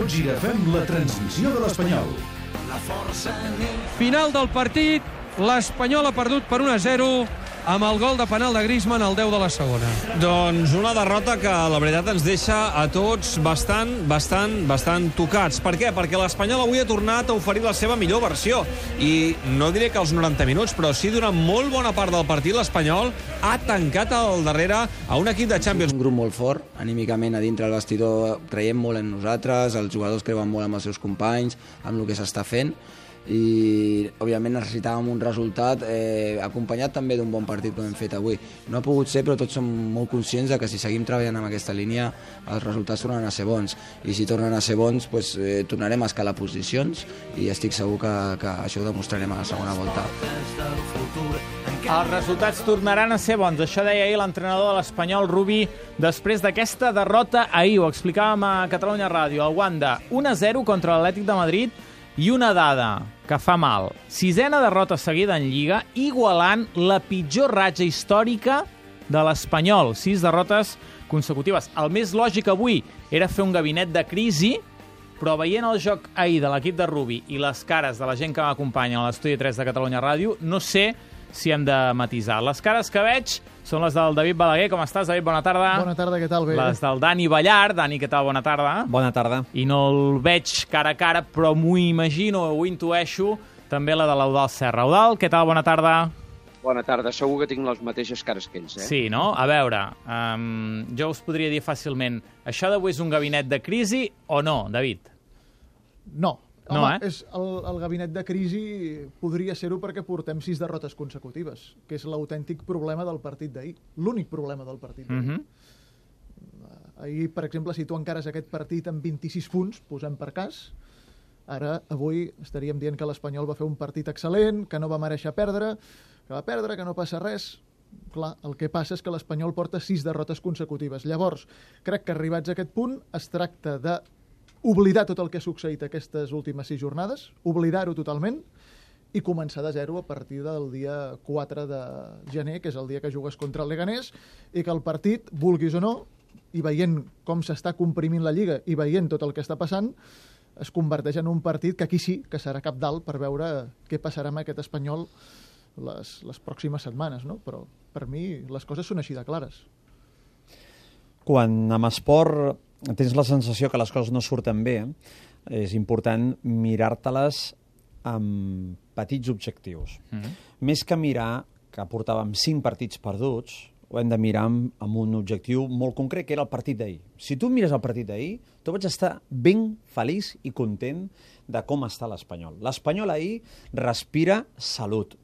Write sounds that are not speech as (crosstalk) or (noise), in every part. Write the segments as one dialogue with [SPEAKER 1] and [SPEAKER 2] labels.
[SPEAKER 1] Tot gira fem la transmissió de l'Espanyol.
[SPEAKER 2] Final del partit, l'Espanyol ha perdut per 1 a 0 amb el gol de penal de Griezmann al 10 de la segona.
[SPEAKER 3] Doncs una derrota que la veritat ens deixa a tots bastant, bastant, bastant tocats. Per què? Perquè l'Espanyol avui ha tornat a oferir la seva millor versió. I no diré que els 90 minuts, però sí durant molt bona part del partit l'Espanyol ha tancat al darrere a un equip de Champions.
[SPEAKER 4] Un grup molt fort, anímicament a dintre del vestidor creiem molt en nosaltres, els jugadors creuen molt amb els seus companys, amb el que s'està fent, i òbviament necessitàvem un resultat eh, acompanyat també d'un bon partit com hem fet avui. No ha pogut ser, però tots som molt conscients de que si seguim treballant amb aquesta línia els resultats tornen a ser bons i si tornen a ser bons pues, eh, tornarem a escalar posicions i estic segur que, que això ho demostrarem a la segona volta.
[SPEAKER 5] Els resultats tornaran a ser bons. Això deia ahir l'entrenador de l'Espanyol, Rubi, després d'aquesta derrota ahir. Ho explicàvem a Catalunya Ràdio, al Wanda. 1-0 contra l'Atlètic de Madrid i una dada que fa mal. Sisena derrota seguida en Lliga, igualant la pitjor ratxa històrica de l'Espanyol. Sis derrotes consecutives. El més lògic avui era fer un gabinet de crisi, però veient el joc ahir de l'equip de Rubi i les cares de la gent que m'acompanya a l'Estudi 3 de Catalunya Ràdio, no sé si hem de matisar. Les cares que veig són les del David Balaguer. Com estàs, David? Bona tarda.
[SPEAKER 6] Bona tarda, què tal? Bé.
[SPEAKER 5] Les del Dani Ballar. Dani, què tal? Bona tarda.
[SPEAKER 3] Bona tarda.
[SPEAKER 5] I no el veig cara a cara, però m'ho imagino, ho intueixo, també la de l'Eudal Serra. Eudal, què tal? Bona tarda.
[SPEAKER 7] Bona tarda. Segur que tinc les mateixes cares que ells, eh?
[SPEAKER 5] Sí, no? A veure, um, jo us podria dir fàcilment, això d'avui és un gabinet de crisi o no, David?
[SPEAKER 6] No.
[SPEAKER 5] No,
[SPEAKER 6] Home,
[SPEAKER 5] eh?
[SPEAKER 6] és el, el gabinet de crisi podria ser-ho perquè portem sis derrotes consecutives, que és l'autèntic problema del partit d'ahir. L'únic problema del partit d'ahir.
[SPEAKER 5] Mhm.
[SPEAKER 6] Ahir, per exemple, si tu encares aquest partit amb 26 punts, posem per cas, ara, avui, estaríem dient que l'Espanyol va fer un partit excel·lent, que no va mereixer perdre, que va perdre, que no passa res. Clar, el que passa és que l'Espanyol porta sis derrotes consecutives. Llavors, crec que arribats a aquest punt es tracta de oblidar tot el que ha succeït aquestes últimes sis jornades, oblidar-ho totalment i començar de zero a partir del dia 4 de gener, que és el dia que jugues contra el Leganés, i que el partit, vulguis o no, i veient com s'està comprimint la Lliga i veient tot el que està passant, es converteix en un partit que aquí sí que serà cap dalt per veure què passarà amb aquest espanyol les, les pròximes setmanes, no? Però per mi les coses són així de clares.
[SPEAKER 8] Quan amb esport tens la sensació que les coses no surten bé, és important mirar-te-les amb petits objectius.
[SPEAKER 5] Mm -hmm.
[SPEAKER 8] Més que mirar que portàvem cinc partits perduts, ho hem de mirar amb, amb un objectiu molt concret, que era el partit d'ahir. Si tu mires el partit d'ahir, tu vaig estar ben feliç i content de com està l'Espanyol. L'Espanyol ahir respira salut.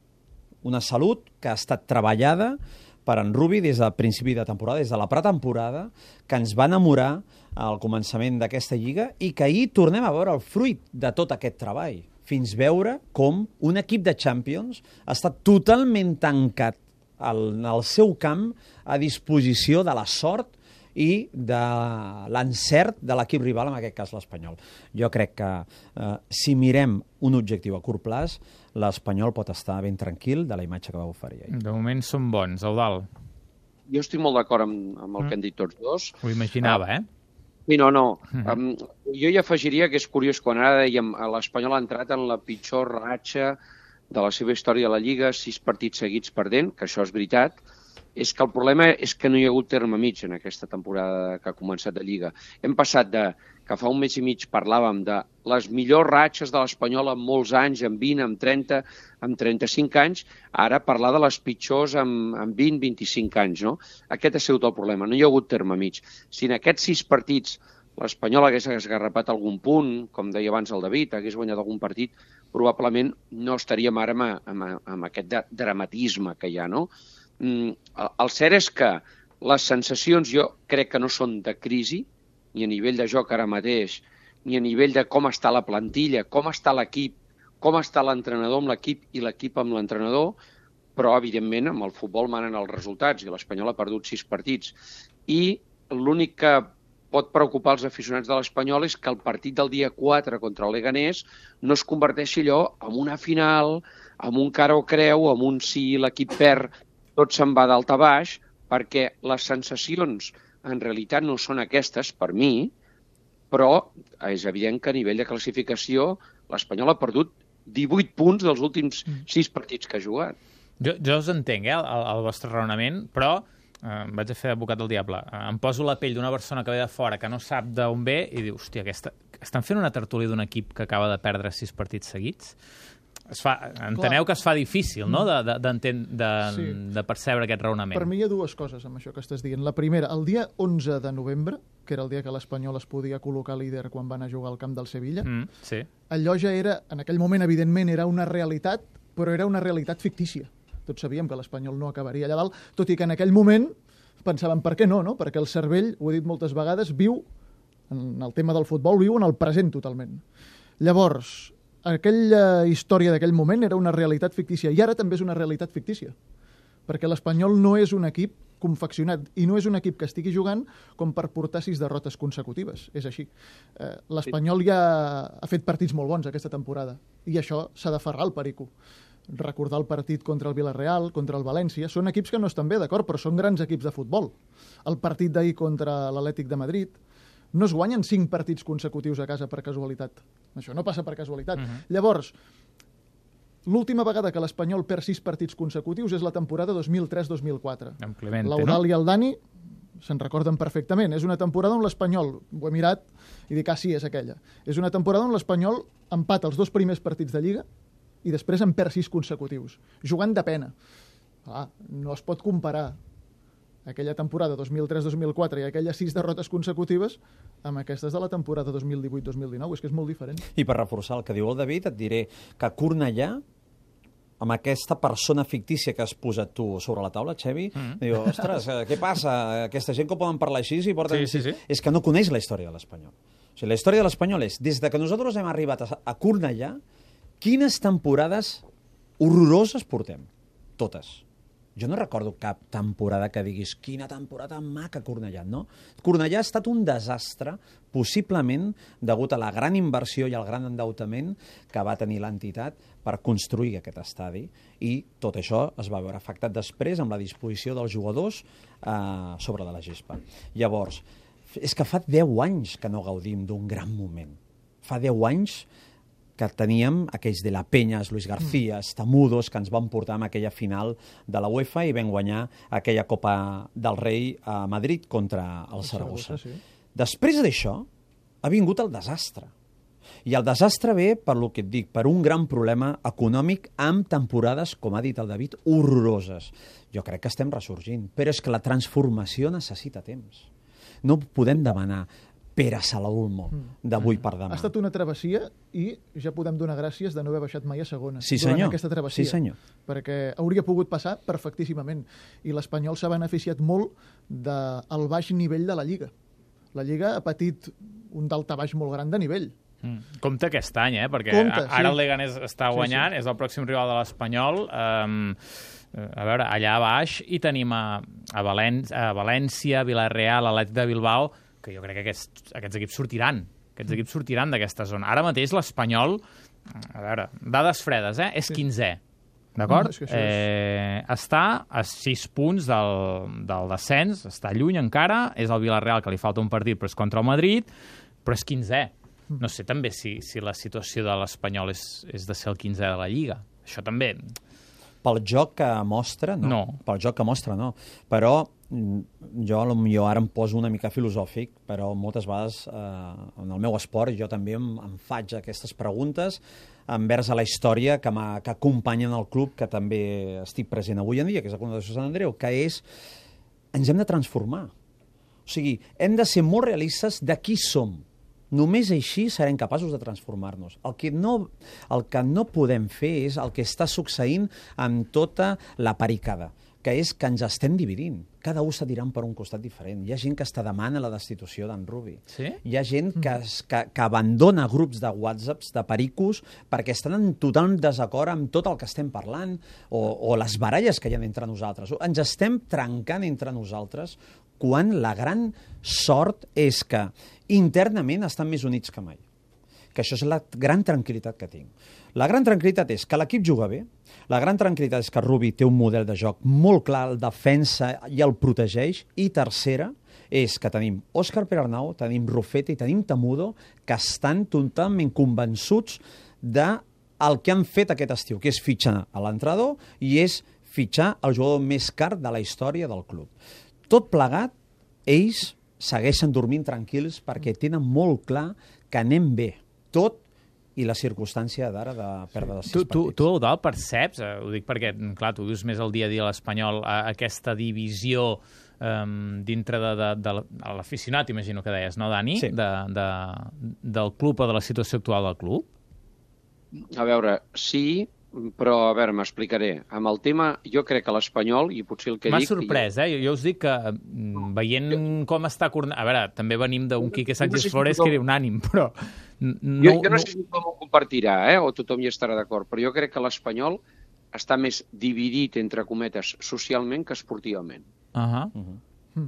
[SPEAKER 8] Una salut que ha estat treballada per en Rubi des del principi de temporada, des de la pretemporada, que ens va enamorar al començament d'aquesta lliga i que ahir tornem a veure el fruit de tot aquest treball, fins veure com un equip de Champions està totalment tancat al, al seu camp a disposició de la sort i de l'encert de l'equip rival, en aquest cas l'Espanyol. Jo crec que eh, si mirem un objectiu a curt plaç, l'Espanyol pot estar ben tranquil de la imatge que va oferir ahir.
[SPEAKER 5] De moment són bons, Eudal.
[SPEAKER 7] Jo estic molt d'acord amb, amb el
[SPEAKER 5] Mm.
[SPEAKER 7] que han dit tots dos.
[SPEAKER 5] Ho imaginava, eh?
[SPEAKER 7] Sí, no, no.
[SPEAKER 5] Mhm.
[SPEAKER 7] Um, jo hi afegiria que és curiós, quan ara dèiem eh, l'Espanyol ha entrat en la pitjor ratxa de la seva història a la Lliga, sis partits seguits perdent, que això és veritat, és que el problema és que no hi ha hagut terme mig en aquesta temporada que ha començat de Lliga. Hem passat de que fa un mes i mig parlàvem de les millors ratxes de l'Espanyol en molts anys, en 20, en 30, en 35 anys, ara parlar de les pitjors en, en 20, 25 anys. No? Aquest ha sigut el problema, no hi ha hagut terme mig. Si en aquests sis partits l'Espanyol hagués esgarrapat algun punt, com deia abans el David, hagués guanyat algun partit, probablement no estaríem ara amb, amb, amb aquest dramatisme que hi ha, no? Mm, el- cert és que les sensacions jo crec que no són de crisi, ni a nivell de joc ara mateix, ni a nivell de com està la plantilla, com està l'equip, com està l'entrenador amb l'equip i l'equip amb l'entrenador, però, evidentment, amb el futbol manen els resultats i l'Espanyol ha perdut sis partits. I l'únic que pot preocupar els aficionats de l'Espanyol és que el partit del dia 4 contra el Leganés no es converteixi allò en una final, en un cara o creu, en un si l'equip perd, tot se'n va dalt a baix, perquè les sensacions en realitat no són aquestes, per mi, però és evident que a nivell de classificació l'Espanyol ha perdut 18 punts dels últims 6 partits que ha jugat.
[SPEAKER 5] Jo, jo us entenc, eh, el, el vostre raonament, però eh, vaig a fer advocat del diable. Eh, em poso la pell d'una persona que ve de fora, que no sap d'on ve, i diu, hòstia, aquesta... estan fent una tertúlia d'un equip que acaba de perdre sis partits seguits? Es fa, enteneu
[SPEAKER 6] Clar.
[SPEAKER 5] que es fa difícil, no?, de, de, d'enten- de,
[SPEAKER 6] Sí.
[SPEAKER 5] de percebre aquest raonament.
[SPEAKER 6] Per mi hi ha dues coses amb això que estàs dient. La primera, el dia 11 de novembre, que era el dia que l'Espanyol es podia col·locar líder quan van a jugar al camp del Sevilla,
[SPEAKER 5] Mm, sí.
[SPEAKER 6] allò ja era, en aquell moment, evidentment, era una realitat, però era una realitat fictícia. Tots sabíem que l'Espanyol no acabaria allà dalt, tot i que en aquell moment pensàvem per què no, no? Perquè el cervell, ho he dit moltes vegades, viu, en el tema del futbol, viu en el present totalment. Llavors, aquella història d'aquell moment era una realitat fictícia, i ara també és una realitat fictícia perquè l'Espanyol no és un equip confeccionat i no és un equip que estigui jugant com per portar sis derrotes consecutives. És així. Eh, L'Espanyol ja ha fet partits molt bons aquesta temporada i això s'ha d'aferrar al perico. Recordar el partit contra el Villarreal, contra el València, són equips que no estan bé, d'acord, però són grans equips de futbol. El partit d'ahir contra l'Atlètic de Madrid, no es guanyen cinc partits consecutius a casa per casualitat. Això no passa per casualitat. Uh -huh. Llavors, l'última vegada que l'Espanyol perd sis partits consecutius és la temporada 2003-2004.
[SPEAKER 5] Amb Clemente,
[SPEAKER 6] L'Eudal
[SPEAKER 5] no?
[SPEAKER 6] i el Dani se'n recorden perfectament. És una temporada on l'Espanyol, ho he mirat, i dic, ah, sí, és aquella. És una temporada on l'Espanyol empata els dos primers partits de Lliga i després en perd sis consecutius, jugant de pena. Ah, no es pot comparar aquella temporada 2003-2004 i aquelles sis derrotes consecutives amb aquestes de la temporada 2018-2019. És que és molt diferent.
[SPEAKER 8] I per reforçar el que diu el David, et diré que Cornellà, amb aquesta persona fictícia que has posat tu sobre la taula, Xevi, mm. diu, ostres, eh, què passa? Aquesta gent que poden parlar així i porten...
[SPEAKER 5] Sí, sí, sí.
[SPEAKER 8] És que no coneix la història de l'Espanyol. O sigui, la història de l'Espanyol és, des de que nosaltres hem arribat a, a Cornellà, quines temporades horroroses portem? Totes. Jo no recordo cap temporada que diguis quina temporada maca Cornellà, no? Cornellà ha estat un desastre, possiblement degut a la gran inversió i al gran endeutament que va tenir l'entitat per construir aquest estadi i tot això es va veure afectat després amb la disposició dels jugadors eh, sobre de la gespa. Llavors, és que fa 10 anys que no gaudim d'un gran moment. Fa 10 anys que teníem aquells de la Penyas, Luis García, Estamudos, que ens van portar amb aquella final de la UEFA i vam guanyar aquella Copa del Rei a Madrid contra el. Saragossa,
[SPEAKER 6] sí.
[SPEAKER 8] Després d'això ha vingut el desastre. I el desastre ve, per lo que et dic, per un gran problema econòmic amb temporades, com ha dit el David, horroroses. Jo crec que estem ressorgint, però és que la transformació necessita temps. No podem demanar Pere Salaulmo d'avui per demà.
[SPEAKER 6] Ha estat una travessia i ja podem donar gràcies de no haver baixat mai a segona.
[SPEAKER 8] Sí,
[SPEAKER 6] durant
[SPEAKER 8] senyor.
[SPEAKER 6] aquesta travessia.
[SPEAKER 8] Sí, senyor.
[SPEAKER 6] Perquè hauria pogut passar perfectíssimament. I l'Espanyol s'ha beneficiat molt del baix nivell de la Lliga. La Lliga ha patit un daltabaix molt gran de nivell.
[SPEAKER 5] Mm. Compte aquest any, eh? perquè
[SPEAKER 6] Compte,
[SPEAKER 5] a- ara
[SPEAKER 6] sí.
[SPEAKER 5] el Leganés està
[SPEAKER 6] Sí,
[SPEAKER 5] guanyant, és el pròxim rival de l'Espanyol. Um, a veure, allà a baix i tenim a, a, València, a València, Vilareal, Atlètic de Bilbao, que jo crec que aquests, aquests equips sortiran. Aquests equips sortiran d'aquesta zona. Ara mateix l'Espanyol, a veure, dades fredes, eh? és 15è. D'acord?
[SPEAKER 6] És-
[SPEAKER 5] eh, està a 6 punts del, del descens, està lluny encara, és el Villarreal que li falta un partit, però és contra el Madrid, però és 15è. No sé també si, si la situació de l'Espanyol és, és de ser el 15è de la Lliga. Això també...
[SPEAKER 8] Pel joc que mostra, no.
[SPEAKER 5] No.
[SPEAKER 8] Pel joc que mostra, no. Però mm, jo millor ara em poso una mica filosòfic, però moltes vegades eh, en el meu esport jo també em, em faig aquestes preguntes envers a la història que, que acompanyen el club, que també estic present avui en dia, que és Club de Sant Andreu, que és ens hem de transformar. O sigui, hem de ser molt realistes de qui som. Només així serem capaços de transformar-nos. El, que no, el que no podem fer és el que està succeint amb tota la pericada, que és que ens estem dividint. Cada un tirant per un costat diferent. Hi ha gent que està demanant la destitució d'en Rubi.
[SPEAKER 5] Sí?
[SPEAKER 8] Hi ha gent que, es, que, que abandona grups de whatsapps, de pericos, perquè estan en total desacord amb tot el que estem parlant o, o les baralles que hi ha entre nosaltres. Ens estem trencant entre nosaltres quan la gran sort és que internament estan més units que mai que això és la gran tranquil·litat que tinc. La gran tranquil·litat és que l'equip juga bé, la gran tranquil·litat és que Rubi té un model de joc molt clar, el defensa i el protegeix, i tercera, és que tenim Òscar Perarnau, tenim Rufete i tenim Tamudo, que estan totalment convençuts de el que han fet aquest estiu, que és fitxar a l'entrenador i és fitxar el jugador més car de la història del club. Tot plegat, ells segueixen dormint tranquils perquè tenen molt clar que anem bé. Tot i la circumstància d'ara de perdre els sis
[SPEAKER 5] Tu, tu,
[SPEAKER 8] partits.
[SPEAKER 5] tu Eudal, perceps, eh, ho dic perquè, clar, tu dius més el dia a dia a l'Espanyol, a- aquesta divisió um, dintre de, de, de, de l'aficionat, imagino que deies, no, Dani?
[SPEAKER 8] Sí.
[SPEAKER 5] De, de, del club o de la situació actual del club?
[SPEAKER 7] A veure, sí, però a veure, m'explicaré. Amb el tema, jo crec que l'Espanyol, i potser el que
[SPEAKER 5] M'ha
[SPEAKER 7] dic...
[SPEAKER 5] sorprès, eh? Jo, jo us dic que, mm, veient com està... A veure, també venim d'un Quique Sánchez Flores que era unànim, però... No,
[SPEAKER 7] Jo, jo no sé si tothom ho compartirà, eh, o tothom hi estarà d'acord, però jo crec que l'Espanyol està més dividit, entre cometes, socialment que esportivament.
[SPEAKER 5] Uh -huh.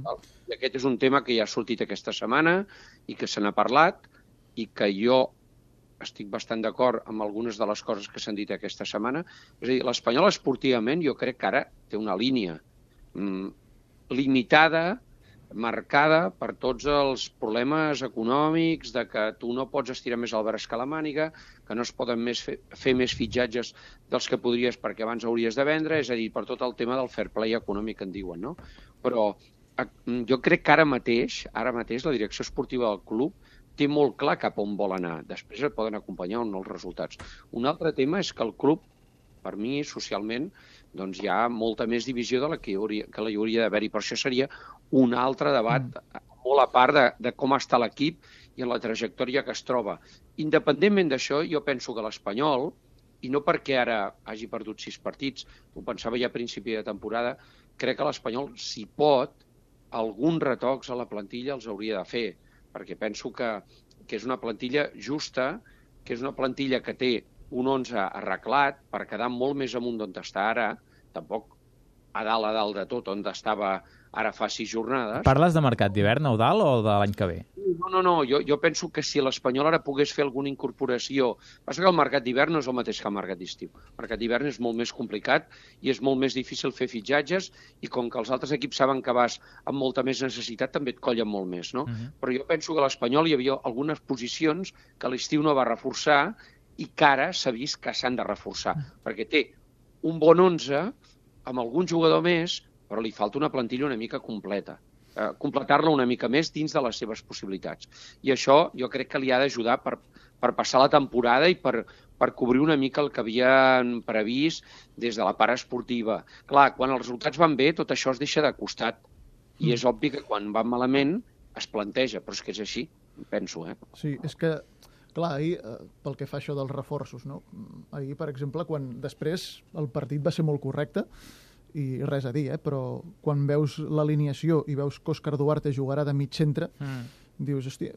[SPEAKER 7] Val? I aquest és un tema que ja ha sortit aquesta setmana i que se n'ha parlat i que jo estic bastant d'acord amb algunes de les coses que s'han dit aquesta setmana. És a dir, l'Espanyol esportivament jo crec que ara té una línia mm, limitada, marcada per tots els problemes econòmics, de que tu no pots estirar més el braç que la màniga, que no es poden més fer, fer més fitxatges dels que podries perquè abans hauries de vendre, és a dir, per tot el tema del fair play econòmic en diuen, no? Però jo crec que ara mateix, ara mateix la direcció esportiva del club té molt clar cap on vol anar. Després et poden acompanyar o no els resultats. Un altre tema és que el club, per mi, socialment, doncs hi ha molta més divisió de la que hi hauria, que la hi hauria d'haver-hi. Per això seria un altre debat mm. molt a part de, de com està l'equip i en la trajectòria que es troba. Independentment d'això, jo penso que l'Espanyol, i no perquè ara hagi perdut sis partits, ho pensava ja a principi de temporada, crec que l'Espanyol, si pot, alguns retocs a la plantilla els hauria de fer, perquè penso que, que és una plantilla justa, que és una plantilla que té un 11 arreglat per quedar molt més amunt d'on està ara, tampoc a dalt a dalt de tot on estava ara fa sis jornades.
[SPEAKER 5] Parles de mercat d'hivern, Eudal, o de l'any que ve?
[SPEAKER 7] No, no, no, jo, jo penso que si l'Espanyol ara pogués fer alguna incorporació... Passa que el mercat d'hivern no és el mateix que el mercat d'estiu. El mercat d'hivern és molt més complicat i és molt més difícil fer fitxatges i com que els altres equips saben que vas amb molta més necessitat, també et collen molt més, no?
[SPEAKER 5] Uh -huh.
[SPEAKER 7] Però jo penso que l'Espanyol hi havia algunes posicions que l'estiu no va reforçar i que ara s'ha vist que s'han de reforçar, perquè té un bon 11 amb algun jugador més, però li falta una plantilla una mica completa eh, completar-la una mica més dins de les seves possibilitats. I això jo crec que li ha d'ajudar per, per passar la temporada i per, per cobrir una mica el que havien previst des de la part esportiva. Clar, quan els resultats van bé, tot això es deixa de costat. I és obvi que quan van malament es planteja, però és que és així, penso, eh?
[SPEAKER 6] Sí, és que, clar, ahir, eh, pel que fa això dels reforços, no? ahir, per exemple, quan després el partit va ser molt correcte, i res a dir, eh? però quan veus l'alineació i veus que Òscar Duarte jugarà de mig centre,
[SPEAKER 5] Mm.
[SPEAKER 6] Dius, hòstia,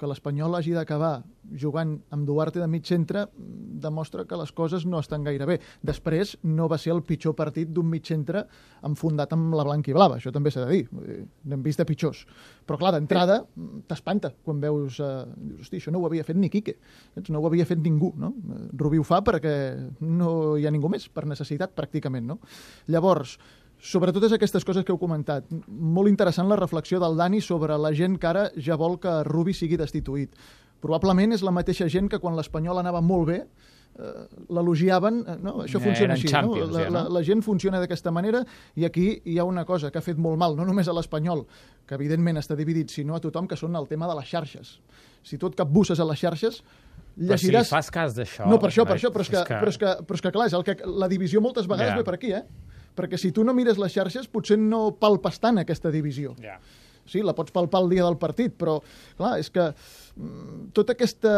[SPEAKER 6] que l'Espanyol hagi d'acabar jugant amb Duarte de mig centre demostra que les coses no estan gaire bé. Després, no va ser el pitjor partit d'un mig centre enfundat amb la blanca i blava, això també s'ha de dir. N'hem vist de pitjors. Però, clar, d'entrada, t'espanta quan veus... Eh, dius, hosti, això no ho havia fet ni Quique, no ho havia fet ningú, no? Rubí ho fa perquè no hi ha ningú més, per necessitat, pràcticament, no? Llavors, sobre totes aquestes coses que heu comentat, molt interessant la reflexió del Dani sobre la gent que ara ja vol que Rubi sigui destituït. Probablement és la mateixa gent que quan l'Espanyol anava molt bé eh, l'elogiaven, eh, no? això
[SPEAKER 5] Ja
[SPEAKER 6] funciona així, no? La,
[SPEAKER 5] ja,
[SPEAKER 6] la,
[SPEAKER 5] no?
[SPEAKER 6] la gent funciona d'aquesta manera i aquí hi ha una cosa que ha fet molt mal, no només a l'Espanyol, que evidentment està dividit, sinó a tothom, que són el tema de les xarxes. Si tu et capbusses a les xarxes,
[SPEAKER 5] Però si
[SPEAKER 6] llegiràs...
[SPEAKER 5] fas cas d'això...
[SPEAKER 6] No, per això, per això, però és que, però és que, però és que clar, és el que, la divisió moltes vegades
[SPEAKER 5] Ja.
[SPEAKER 6] ve per aquí, eh? Perquè si tu no mires les xarxes, potser no palpes tant aquesta divisió.
[SPEAKER 5] Ja.
[SPEAKER 6] Sí, la pots palpar el dia del partit, però, clar, és que mm, tota aquesta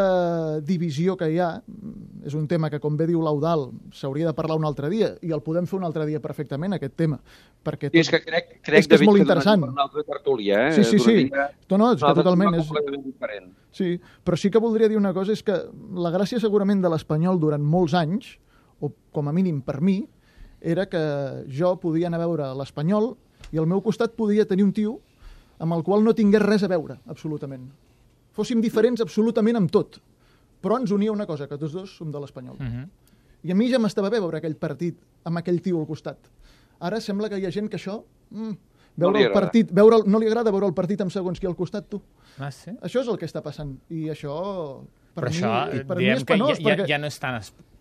[SPEAKER 6] divisió que hi ha mm, és un tema que, com bé diu l'Eudal, s'hauria de parlar un altre dia, i el podem fer un altre dia perfectament, aquest tema, perquè
[SPEAKER 7] I és que crec, crec
[SPEAKER 6] és que és
[SPEAKER 7] David,
[SPEAKER 6] molt
[SPEAKER 7] que
[SPEAKER 6] interessant.
[SPEAKER 7] per una altra tertúlia, eh?
[SPEAKER 6] Sí, sí, sí.
[SPEAKER 7] Donaria
[SPEAKER 6] No, no, és que totalment és...
[SPEAKER 7] diferent.
[SPEAKER 6] Sí, però sí que voldria dir una cosa, és que la gràcia segurament de l'Espanyol durant molts anys, o com a mínim per mi, era que jo podia anar a veure l'Espanyol i al meu costat podia tenir un tio amb el qual no tingués res a veure, absolutament. Fóssim diferents absolutament amb tot, però ens unia una cosa, que tots dos som de l'Espanyol.
[SPEAKER 5] Uh -huh.
[SPEAKER 6] I a mi ja m'estava bé veure aquell partit amb aquell tio al costat. Ara sembla que hi ha gent que això mm, Veure
[SPEAKER 7] li
[SPEAKER 6] el partit, veure el, no li agrada veure el partit amb segons qui al costat, tu.
[SPEAKER 5] Ah, sí?
[SPEAKER 6] Això és el que està passant. I això, per
[SPEAKER 5] Però
[SPEAKER 6] mi,
[SPEAKER 5] això,
[SPEAKER 6] per mi
[SPEAKER 5] diem
[SPEAKER 6] és
[SPEAKER 5] que ja,
[SPEAKER 6] penós,
[SPEAKER 5] ja,
[SPEAKER 6] perquè...
[SPEAKER 5] ja no és tan...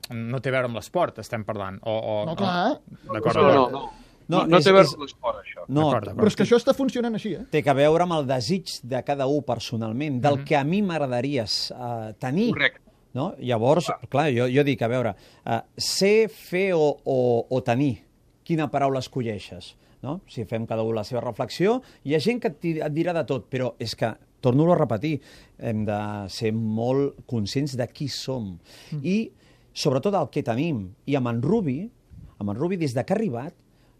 [SPEAKER 5] No té a veure amb l'esport, estem parlant. O, o,
[SPEAKER 6] No, clar.
[SPEAKER 5] D'acord,
[SPEAKER 7] No, no,
[SPEAKER 5] d'acord.
[SPEAKER 7] no.
[SPEAKER 8] No,
[SPEAKER 7] No, no
[SPEAKER 8] és-
[SPEAKER 7] té a veure amb l'esport, això.
[SPEAKER 8] No.
[SPEAKER 6] Però és que això està funcionant així, eh?
[SPEAKER 8] té que veure amb el desig de cada un personalment, del que a mi m'agradaria uh, tenir.
[SPEAKER 7] Correcte.
[SPEAKER 8] No? Llavors, clar, jo, jo dic, a veure, uh, ser, fer o, o, o tenir, quina paraula escolleixes? No? Si fem cada un la seva reflexió, hi ha gent que et, et dirà de tot, però és que, torno a repetir, hem de ser molt conscients de qui som. Mm. I, sobretot, el que tenim. I amb en Rubi, amb en Rubi, des de que ha arribat,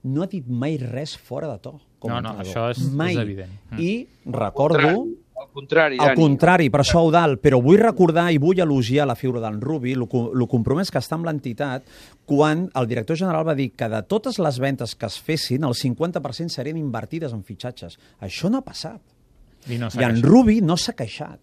[SPEAKER 8] no ha dit mai res fora de to. Com
[SPEAKER 5] No, no,
[SPEAKER 8] entrenador.
[SPEAKER 5] això és- és
[SPEAKER 8] mai.
[SPEAKER 5] evident. Mm.
[SPEAKER 8] I recordo...
[SPEAKER 7] Al contrari,
[SPEAKER 8] Al contrari, per això Eudal, però vull recordar i vull elogiar la figura d'en Rubi, el, co- el compromès que està amb l'entitat, quan el director general va dir que de totes les ventes que es fessin, el 50% serien invertides en fitxatges. Això no ha passat.
[SPEAKER 5] I no
[SPEAKER 8] I en. Rubi no s'ha queixat.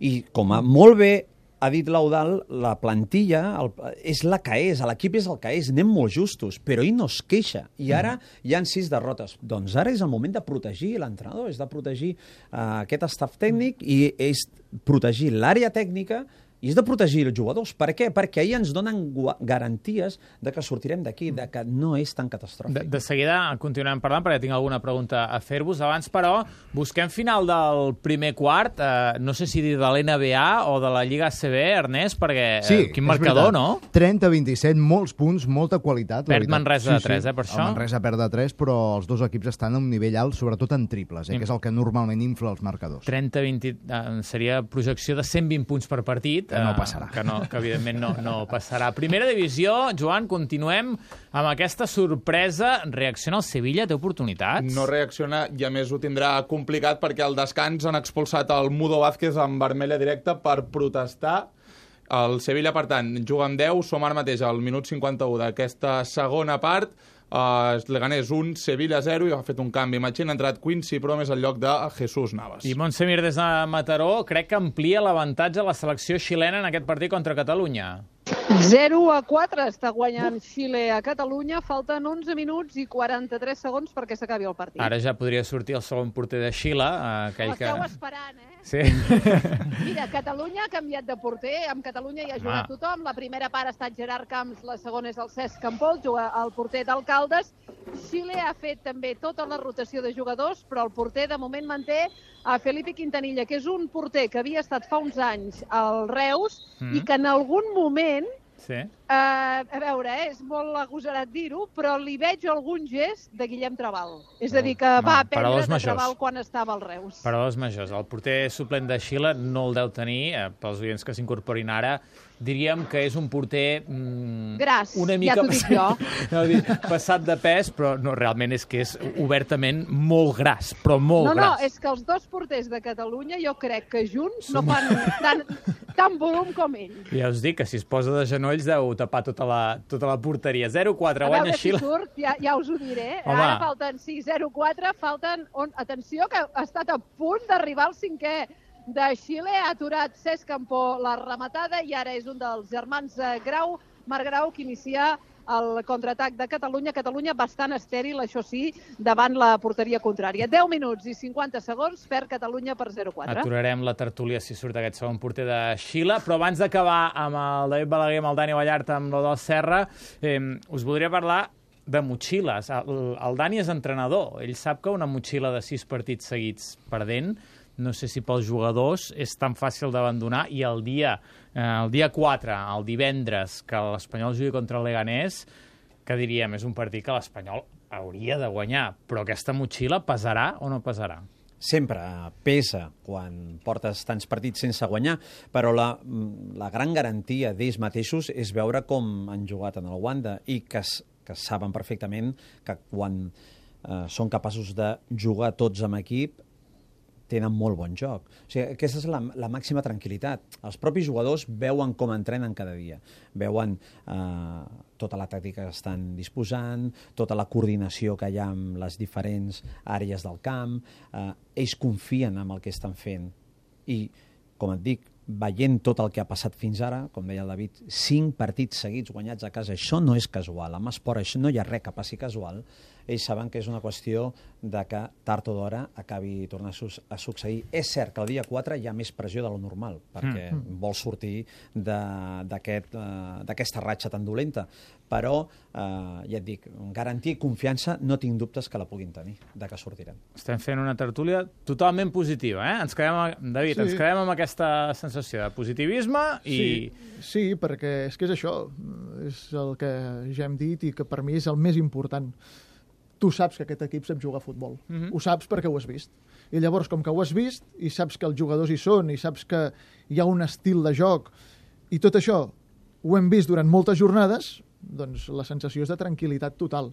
[SPEAKER 8] I com a molt bé ha dit l'Eudal, la plantilla el, és la que és, l'equip és el que és, anem molt justos, però ell no es queixa. I ara hi han sis derrotes. Doncs ara és el moment de protegir l'entrenador, és de protegir uh, aquest staff tècnic i és protegir l'àrea tècnica i és de protegir els jugadors. Per què? Perquè ahir ens donen garanties de que sortirem d'aquí, de que no és tan catastròfic.
[SPEAKER 5] De, de seguida continuem parlant perquè tinc alguna pregunta a fer-vos. Abans, però, busquem final del primer quart. Eh, no sé si de l'NBA o de la Lliga ACB, Ernest, perquè
[SPEAKER 9] Sí,
[SPEAKER 5] eh, quin
[SPEAKER 9] és
[SPEAKER 5] marcador, no?
[SPEAKER 9] 30-27, molts punts, molta qualitat.
[SPEAKER 5] Perd
[SPEAKER 9] veritat.
[SPEAKER 5] Manresa de tres, eh, per això.
[SPEAKER 9] El Manresa perd de 3, però els dos equips estan a un nivell alt, sobretot en triples, eh, que és el que normalment infla els marcadors.
[SPEAKER 5] 30-20 eh, seria projecció de 120 punts per partit.
[SPEAKER 9] Que no passarà.
[SPEAKER 5] Que, no, que evidentment no, no passarà. Primera divisió, Joan, continuem amb aquesta sorpresa. Reacciona el Sevilla, té oportunitats?
[SPEAKER 10] no reacciona i a més ho tindrà complicat perquè al descans han expulsat el Mudo Vázquez amb vermella directa per protestar el Sevilla, per tant, juga amb 10, som ara mateix al minut 51 d'aquesta segona part, uh, Leganés 1, Sevilla 0 i ha fet un canvi. Imagina, ha entrat Quincy Promes al lloc de Jesús Navas.
[SPEAKER 5] I Montsemir des de Mataró crec que amplia l'avantatge a la selecció xilena en aquest partit contra Catalunya.
[SPEAKER 11] 0 a 4 està guanyant Xile a Catalunya. Falten 11 minuts i 43 segons perquè s'acabi el partit.
[SPEAKER 5] Ara ja podria sortir el segon porter de Xile, eh, aquell que...
[SPEAKER 11] L'esteu esperant, eh?
[SPEAKER 5] Sí. (laughs)
[SPEAKER 11] Mira, Catalunya ha canviat de porter. Amb Catalunya hi ha jugat
[SPEAKER 5] Home.
[SPEAKER 11] tothom. La primera part ha estat Gerard Camps, la segona és el Cesc Campol, juga el porter d'Alcaldes. Xile ha fet també tota la rotació de jugadors, però el porter de moment manté a Felipe Quintanilla, que és un porter que havia estat fa uns anys al Reus
[SPEAKER 5] Mm.
[SPEAKER 11] i que en algun moment
[SPEAKER 5] Sí.
[SPEAKER 11] Uh, a veure, eh, és molt agosarat dir-ho, però li veig algun gest de Guillem Trabal. És a dir, que
[SPEAKER 5] Home,
[SPEAKER 11] va aprendre de
[SPEAKER 5] majors.
[SPEAKER 11] Trabal quan estava al Reus.
[SPEAKER 5] Paraules majors. El porter suplent de Xile no el deu tenir, eh, pels oients que s'incorporin ara. Diríem que és un porter... Mm,
[SPEAKER 11] Gras,
[SPEAKER 5] una
[SPEAKER 11] ja
[SPEAKER 5] mica
[SPEAKER 11] t'ho dic jo. (laughs)
[SPEAKER 5] no, dir, passat de pes, però no, realment és que és obertament molt gras, però molt
[SPEAKER 11] No, no,
[SPEAKER 5] gras.
[SPEAKER 11] és que els dos porters de Catalunya jo crec que junts no fan tant, tant volum com ell.
[SPEAKER 5] Ja us dic que si es posa de genolls deu tapar tota la, tota la porteria. 0-4,
[SPEAKER 11] A
[SPEAKER 5] guanya
[SPEAKER 11] veure si
[SPEAKER 5] Xile.
[SPEAKER 11] surt, ja, ja us ho diré.
[SPEAKER 5] Home.
[SPEAKER 11] Ara falten 6, 0, 4, falten... On... Atenció, que ha estat a punt d'arribar al cinquè de Xile, ha aturat Cesc Campó la rematada i ara és un dels germans eh, Grau, Marc Grau, que inicia el contraatac de Catalunya. Catalunya bastant estèril, això sí, davant la porteria contrària. 10 minuts i 50 segons, perd Catalunya per 0-4.
[SPEAKER 5] Aturarem la tertúlia si surt aquest segon porter de Xile, però abans d'acabar amb el David Balaguer, amb el Dani Ballart, amb l'Odol Serra, eh, us voldria parlar de motxilles. El, el Dani és entrenador. Ell sap que una motxilla de sis partits seguits perdent no sé si pels jugadors és tan fàcil d'abandonar i el dia, eh, el dia 4, el divendres, que l'Espanyol jugui contra el Leganés, que diríem, és un partit que l'Espanyol hauria de guanyar, però aquesta motxilla pesarà o no pesarà?
[SPEAKER 8] sempre pesa quan portes tants partits sense guanyar, però la, la gran garantia d'ells mateixos és veure com han jugat en el Wanda i que, que saben perfectament que quan eh, són capaços de jugar tots amb equip tenen molt bon joc. O sigui, aquesta és la, la màxima tranquil·litat. Els propis jugadors veuen com entrenen cada dia. Veuen eh, tota la tàctica que estan disposant, tota la coordinació que hi ha amb les diferents àrees del camp. Eh, ells confien en el que estan fent. I, com et dic, veient tot el que ha passat fins ara, com deia el David, cinc partits seguits guanyats a casa, això no és casual. Amb esport això no hi ha res que passi casual. ells saben que és una qüestió de que tard o d'hora acabi tornar a, succeir. És cert que el dia 4 hi ha més pressió de lo normal, perquè
[SPEAKER 5] Mm.
[SPEAKER 8] mm. vol sortir de- d'aquest, eh, d'aquesta ratxa tan dolenta, però, eh, ja et dic, garantia i confiança no tinc dubtes que la puguin tenir, de que sortiran.
[SPEAKER 5] Estem fent una tertúlia totalment positiva, eh? Ens quedem, a- David,
[SPEAKER 6] Sí.
[SPEAKER 5] ens quedem amb aquesta sensació de positivisme i...
[SPEAKER 6] Sí, sí, perquè és que és això, és el que ja hem dit i que per mi és el més important. Tu saps que aquest equip sap jugar a futbol.
[SPEAKER 5] Mhm.
[SPEAKER 6] Ho saps perquè ho has vist. I llavors, com que ho has vist i saps que els jugadors hi són i saps que hi ha un estil de joc i tot això ho hem vist durant moltes jornades, doncs la sensació és de tranquil·litat total.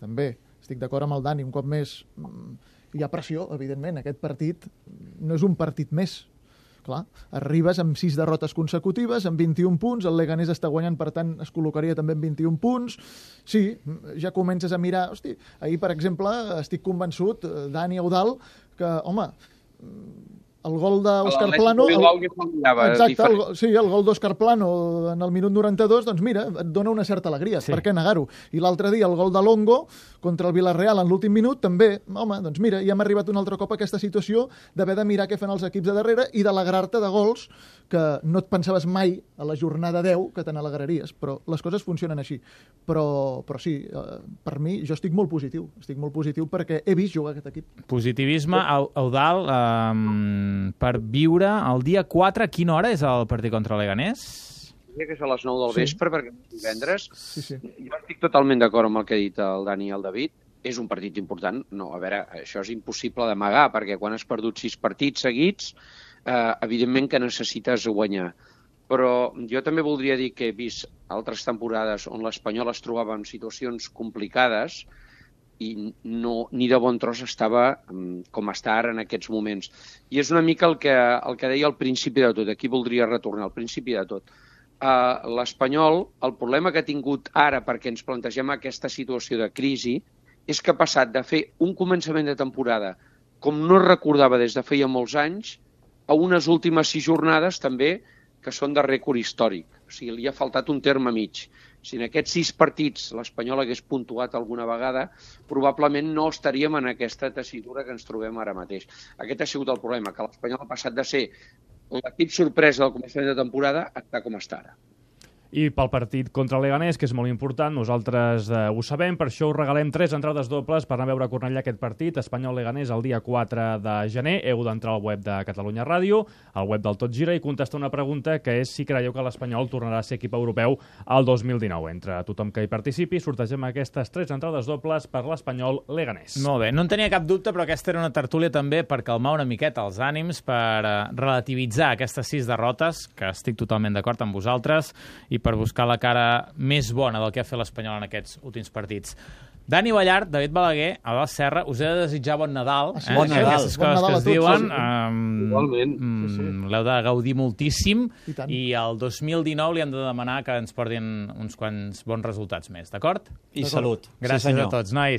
[SPEAKER 6] També estic d'acord amb el Dani, un cop més mm, hi ha pressió, evidentment. Aquest partit no és un partit més. Clar, arribes amb sis derrotes consecutives, amb 21 punts, el Leganés està guanyant, per tant, es col·locaria també amb 21 punts. Sí, ja comences a mirar... Hosti, ahir, per exemple, estic convençut, eh, Dani Eudal, que, home, el gol d'Òscar Plano...
[SPEAKER 7] Mirava
[SPEAKER 6] Exacte, el, sí, el gol d'Òscar Plano en el minut 92, doncs mira, et dona una certa alegria, sí. per què negar-ho? I l'altre dia el gol de Longo contra el Villarreal en l'últim minut, també, home, doncs mira, ja hem arribat un altre cop a aquesta situació d'haver de mirar què fan els equips de darrere i d'alegrar-te de gols que no et pensaves mai a la jornada 10 que te n'alegraries, però les coses funcionen així. Però, però sí, eh, per mi, jo estic molt positiu, estic molt positiu perquè he vist jugar aquest equip.
[SPEAKER 5] Positivisme, Au- Eudal, um, per viure el dia 4, a quina hora és el partit contra el Leganés?
[SPEAKER 7] Diria que és a les 9 del
[SPEAKER 6] Sí.
[SPEAKER 7] vespre, perquè és divendres.
[SPEAKER 6] Sí, sí.
[SPEAKER 7] Jo estic totalment d'acord amb el que ha dit el Dani i el David. És un partit important. No, a veure, això és impossible d'amagar, perquè quan has perdut sis partits seguits, eh, evidentment que necessites guanyar. Però jo també voldria dir que he vist altres temporades on l'Espanyol es trobava en situacions complicades i no, ni de bon tros estava mm, com està ara en aquests moments. I és una mica el que, el que deia al principi de tot, aquí voldria retornar, al principi de tot. Uh, L'Espanyol, el problema que ha tingut ara perquè ens plantegem aquesta situació de crisi és que ha passat de fer un començament de temporada com no recordava des de feia molts anys a unes últimes sis jornades també que són de rècord històric. O sigui, li ha faltat un terme mig. Si en aquests sis partits l'Espanyol hagués puntuat alguna vegada, probablement no estaríem en aquesta tessitura que ens trobem ara mateix. Aquest ha sigut el problema, que l'Espanyol ha passat de ser l'equip sorpresa del començament de temporada a estar com està ara.
[SPEAKER 12] I pel partit contra el Leganés, que és molt important, nosaltres eh, ho sabem, per això us regalem tres entrades dobles per anar a veure a Cornellà aquest partit, Espanyol-Leganés, el dia 4 de gener. Heu d'entrar al web de Catalunya Ràdio, al web del Tot Gira, i contestar una pregunta que és si creieu que l'Espanyol tornarà a ser equip europeu al 2019. Entre tothom que hi participi, sortegem aquestes tres entrades dobles per l'Espanyol-Leganés.
[SPEAKER 5] Molt bé, no en tenia cap dubte, però aquesta era una tertúlia també per calmar una miqueta els ànims, per eh, relativitzar aquestes sis derrotes, que estic totalment d'acord amb vosaltres, i per buscar la cara més bona del que ha fet l'Espanyol en aquests últims partits. Dani Ballart, David Balaguer, Albert Serra, us he de desitjar bon Nadal.
[SPEAKER 6] Ah, sí? Bon Nadal.
[SPEAKER 5] Aquestes
[SPEAKER 6] Bon
[SPEAKER 5] coses
[SPEAKER 6] Nadal
[SPEAKER 5] que
[SPEAKER 6] a
[SPEAKER 5] es diuen.
[SPEAKER 6] sí.
[SPEAKER 5] Um,
[SPEAKER 7] Igualment.
[SPEAKER 5] mm, L'heu de gaudir moltíssim
[SPEAKER 6] I tant.
[SPEAKER 5] i el 2019 li hem de demanar que ens portin uns quants bons resultats més, d'acord?
[SPEAKER 8] I salut.
[SPEAKER 5] Gràcies
[SPEAKER 8] sí, senyor.
[SPEAKER 5] a tots, nois.